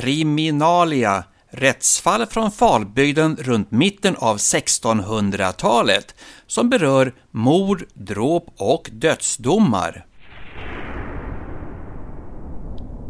Kriminalia Rättsfall från Falbygden runt mitten av 1600-talet som berör mord, dråp och dödsdomar.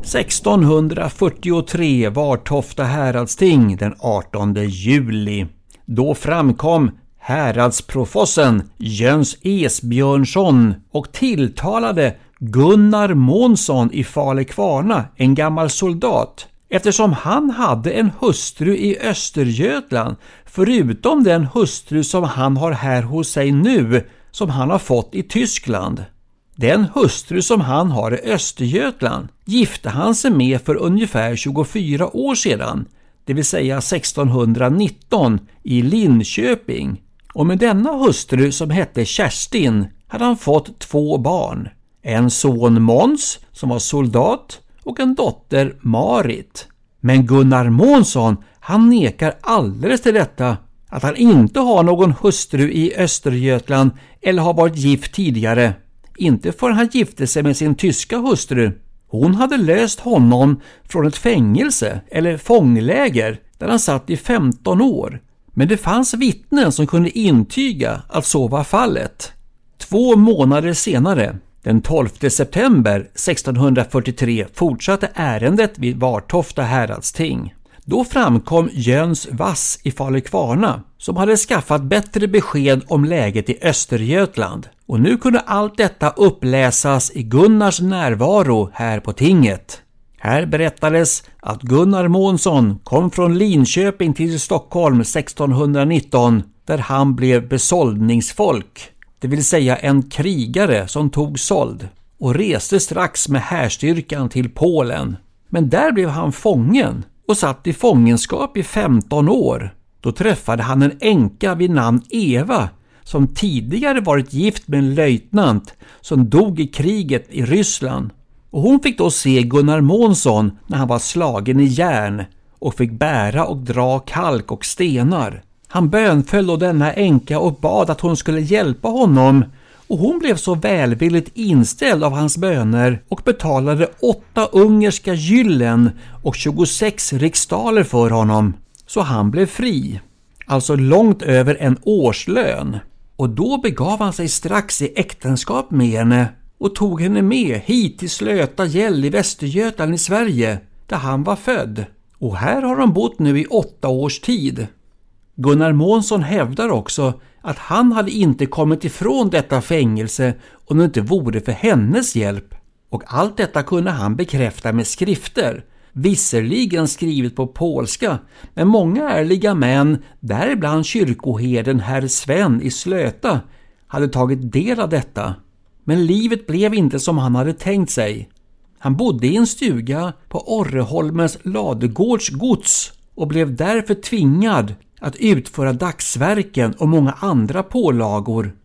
1643 var Tofta häradsting den 18 juli. Då framkom häradsprofossen Jöns Esbjörnsson och tilltalade Gunnar Månsson i Falekvarna, en gammal soldat, eftersom han hade en hustru i Östergötland förutom den hustru som han har här hos sig nu som han har fått i Tyskland. Den hustru som han har i Östergötland gifte han sig med för ungefär 24 år sedan, det vill säga 1619 i Linköping. Och med denna hustru som hette Kerstin hade han fått två barn. En son Måns som var soldat och en dotter Marit. Men Gunnar Månsson han nekar alldeles till detta att han inte har någon hustru i Östergötland eller har varit gift tidigare. Inte förrän han gifte sig med sin tyska hustru. Hon hade löst honom från ett fängelse eller fångläger där han satt i 15 år. Men det fanns vittnen som kunde intyga att så var fallet. Två månader senare, den 12 september 1643 fortsatte ärendet vid Vartofta häradsting. Då framkom Jöns Vass i Falukvarna som hade skaffat bättre besked om läget i Östergötland. Och nu kunde allt detta uppläsas i Gunnars närvaro här på tinget. Här berättades att Gunnar Månsson kom från Linköping till Stockholm 1619 där han blev besåldningsfolk det vill säga en krigare som tog sold och reste strax med härstyrkan till Polen. Men där blev han fången och satt i fångenskap i 15 år. Då träffade han en änka vid namn Eva som tidigare varit gift med en löjtnant som dog i kriget i Ryssland. Och hon fick då se Gunnar Månsson när han var slagen i järn och fick bära och dra kalk och stenar. Han bönföll då denna änka och bad att hon skulle hjälpa honom och hon blev så välvilligt inställd av hans böner och betalade åtta ungerska gyllen och 26 riksdaler för honom. Så han blev fri. Alltså långt över en årslön. Och då begav han sig strax i äktenskap med henne och tog henne med hit till Slöta gäll i Västergötland i Sverige, där han var född. Och här har de bott nu i åtta års tid. Gunnar Månsson hävdar också att han hade inte kommit ifrån detta fängelse om det inte vore för hennes hjälp. Och allt detta kunde han bekräfta med skrifter, visserligen skrivet på polska, men många ärliga män, däribland kyrkoherden herr Sven i Slöta, hade tagit del av detta. Men livet blev inte som han hade tänkt sig. Han bodde i en stuga på Orreholmens ladugårds gods och blev därför tvingad att utföra dagsverken och många andra pålagor.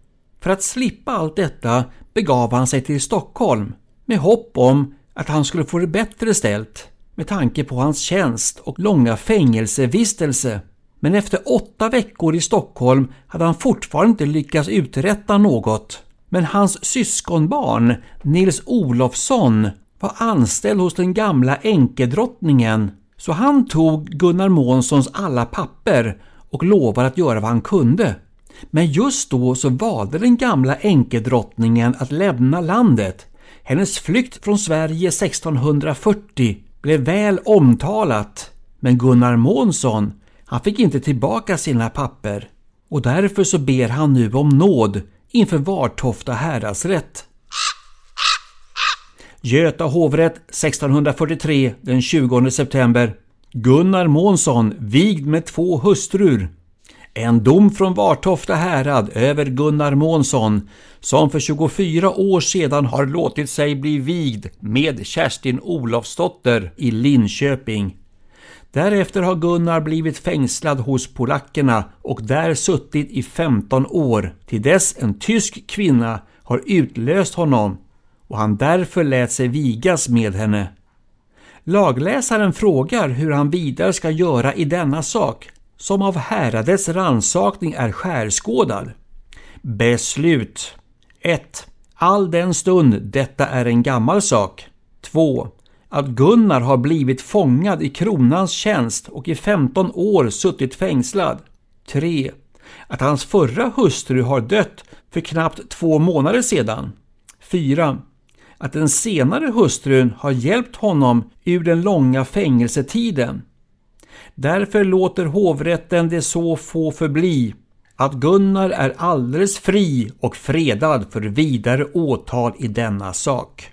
För att slippa allt detta begav han sig till Stockholm med hopp om att han skulle få det bättre ställt med tanke på hans tjänst och långa fängelsevistelse. Men efter åtta veckor i Stockholm hade han fortfarande inte lyckats uträtta något. Men hans syskonbarn Nils Olofsson var anställd hos den gamla änkedrottningen så han tog Gunnar Månssons alla papper och lovade att göra vad han kunde. Men just då så valde den gamla änkedrottningen att lämna landet. Hennes flykt från Sverige 1640 blev väl omtalat. Men Gunnar Månsson, han fick inte tillbaka sina papper. Och därför så ber han nu om nåd inför Vartofta häradsrätt. Göta hovrätt 1643 den 20 september. Gunnar Månsson vigd med två hustrur. En dom från Vartofta härad över Gunnar Månsson som för 24 år sedan har låtit sig bli vigd med Kerstin Olofsdotter i Linköping. Därefter har Gunnar blivit fängslad hos polackerna och där suttit i 15 år till dess en tysk kvinna har utlöst honom och han därför lät sig vigas med henne. Lagläsaren frågar hur han vidare ska göra i denna sak som av häradets ransakning är skärskådad. Beslut 1. All den stund detta är en gammal sak. 2. Att Gunnar har blivit fångad i kronans tjänst och i 15 år suttit fängslad. 3. Att hans förra hustru har dött för knappt två månader sedan. 4. Att den senare hustrun har hjälpt honom ur den långa fängelsetiden. Därför låter hovrätten det så få förbli att Gunnar är alldeles fri och fredad för vidare åtal i denna sak.